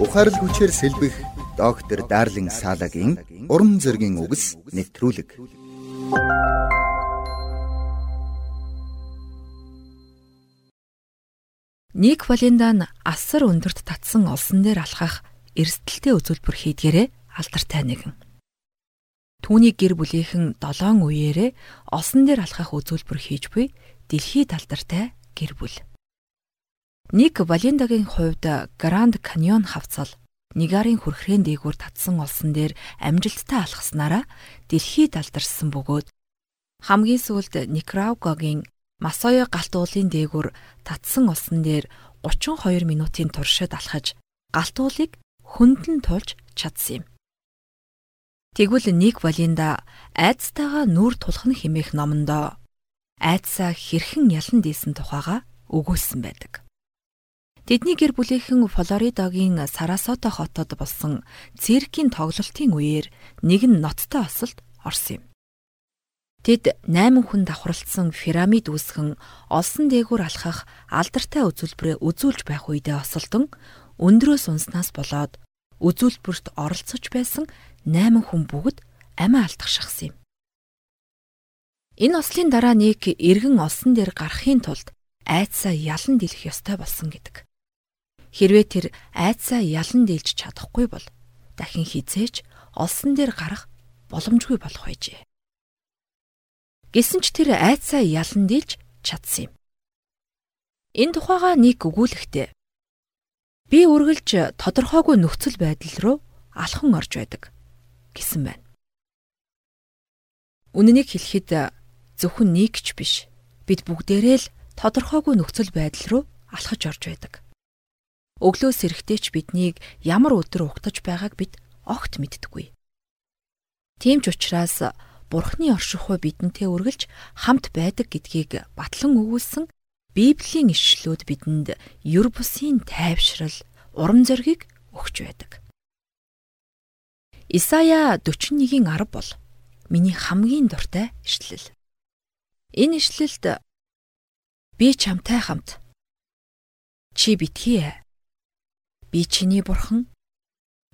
Ухаарл хүчээр сэлбэх доктор Дарлин Салагийн уран зөгийн үгс нэвтрүүлэг. Ник Валендан асар өндөрт татсан олсон дээр алхах эрсдэлтэй үзүүлбэр хийдгээрээ алдартай нэгэн. Түүний гэр бүлийнхэн 7 үеэрээ олсон дээр алхах үзүүлбэр хийж буй дэлхийд алдартай гэр бүл. Ник Валендагийн хувьд Гранд Каньон хавцал Нигарын хүрхрэн дээгүүр татсан олсон дээр амжилттай алхаснараа дэлхийд алдарсан бөгөөд хамгийн сүүлд Никарагуагийн Масоё галт уулын дээгүүр татсан олсон дээр 32 минутын туршид алхаж галт уулыг хөндлөн тулж чадсан юм. Тэгвэл Ник Валинда айцтайгаа нүүр тулхна хэмээх номондоо айцаа хэрхэн ялан дийсэн тухайга өгүүлсэн байдаг. Тэдний гэр бүлийнхэн Флоридагийн Сарасота хотод болсон циркийн тоглолтын үеэр нэгэн ноцтой осолд орсон юм. Тэд 8 хүн давхралцсан пирамид үүсгэн олсон дээгүүр алхах алдартай үзүүлбэрээ үзүүлж байх үедээ осолдон өндрөөс унснаас болоод үзүүлбэрт оролцож байсан 8 хүн бүгд амиа алдах шахсан юм. Энэ ослын дараа нэг эргэн олсон дээр гарахын тулд айцаа ялан дэлэх ёстой болсон гэдэг. Хэрвээ тэр айцаа ялан дийлж чадахгүй бол дахин хизээч олсон дээр гарах боломжгүй болох байжээ. Гэсэн ч тэр айцаа ялан дийлж чадсан юм. Энэ тухайга нэг өгүүлэхтэй. Би үргэлж тодорхойгүй нөхцөл байдал руу алхан орж байдаг гэсэн байна. Үнэнийг хэлэхэд зөвхөн нэгч биш. Бид бүгдээрээ л тодорхойгүй нөхцөл байдал руу алхаж орж байдаг. Өглөөс эрэхтэй ч биднийг ямар өдөр угтаж байгааг бид огт мэддэггүй. Тийм ч учраас Бурхны оршихуй бидэнтэй үргэлж хамт байдаг гэдгийг батлан өгүүлсэн Библийн ишлүүд бидэнд юр бусын тайвшрал, урам зориг өгч байдаг. Исая 41-ийн 10 бол миний хамгийн дуртай ишлэл. Энэ ишлэлд би чамтай хамт чи битгий Би чиний бурхан.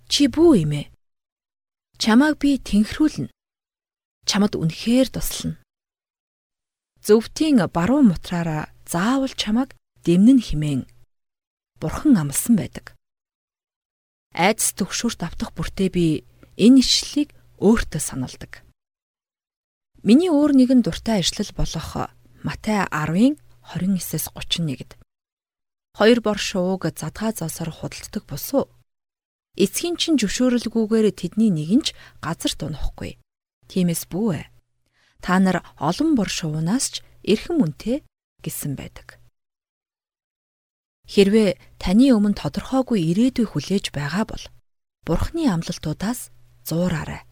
Чи бүү юм ээ. Чамааг би тэнхрүүлнэ. Чамд үнэхээр туслана. Зөвхтийн баруун мутраараа заавал чамааг дэмнэн химэн бурхан амласан байдаг. Айдас төгшөөрт автах бүртээ би энэ ишлэлийг өөртөө саналдаг. Миний өөр нэгэн дуртай ишлэл болох Матай 10-ын 29-с 31-д хоёр бор шууг задгаа зоосоор худалддаг босуу. Эцгийн чин зөвшөөрөлгүйгээр тэдний нэг нь ч газар дунохгүй. Тиймээс бүү ээ. Та нар олон бор шуунаас ч эрхэм үнэтэй гэсэн байдаг. Хэрвээ таны өмнө тодорхойгүй ирээдүй хүлээж байгаа бол Бурхны амлалтуудаас зуураарай.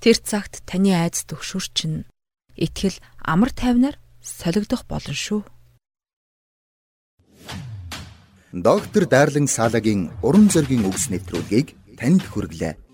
Тэр цагт таны айдас төгшүр чинь итгэл амар тайвнаар солигдох болно шүү. Доктор Дарлин Салагийн уран зөгийн үгс нэвтрүүлгийг танд хүргэлээ.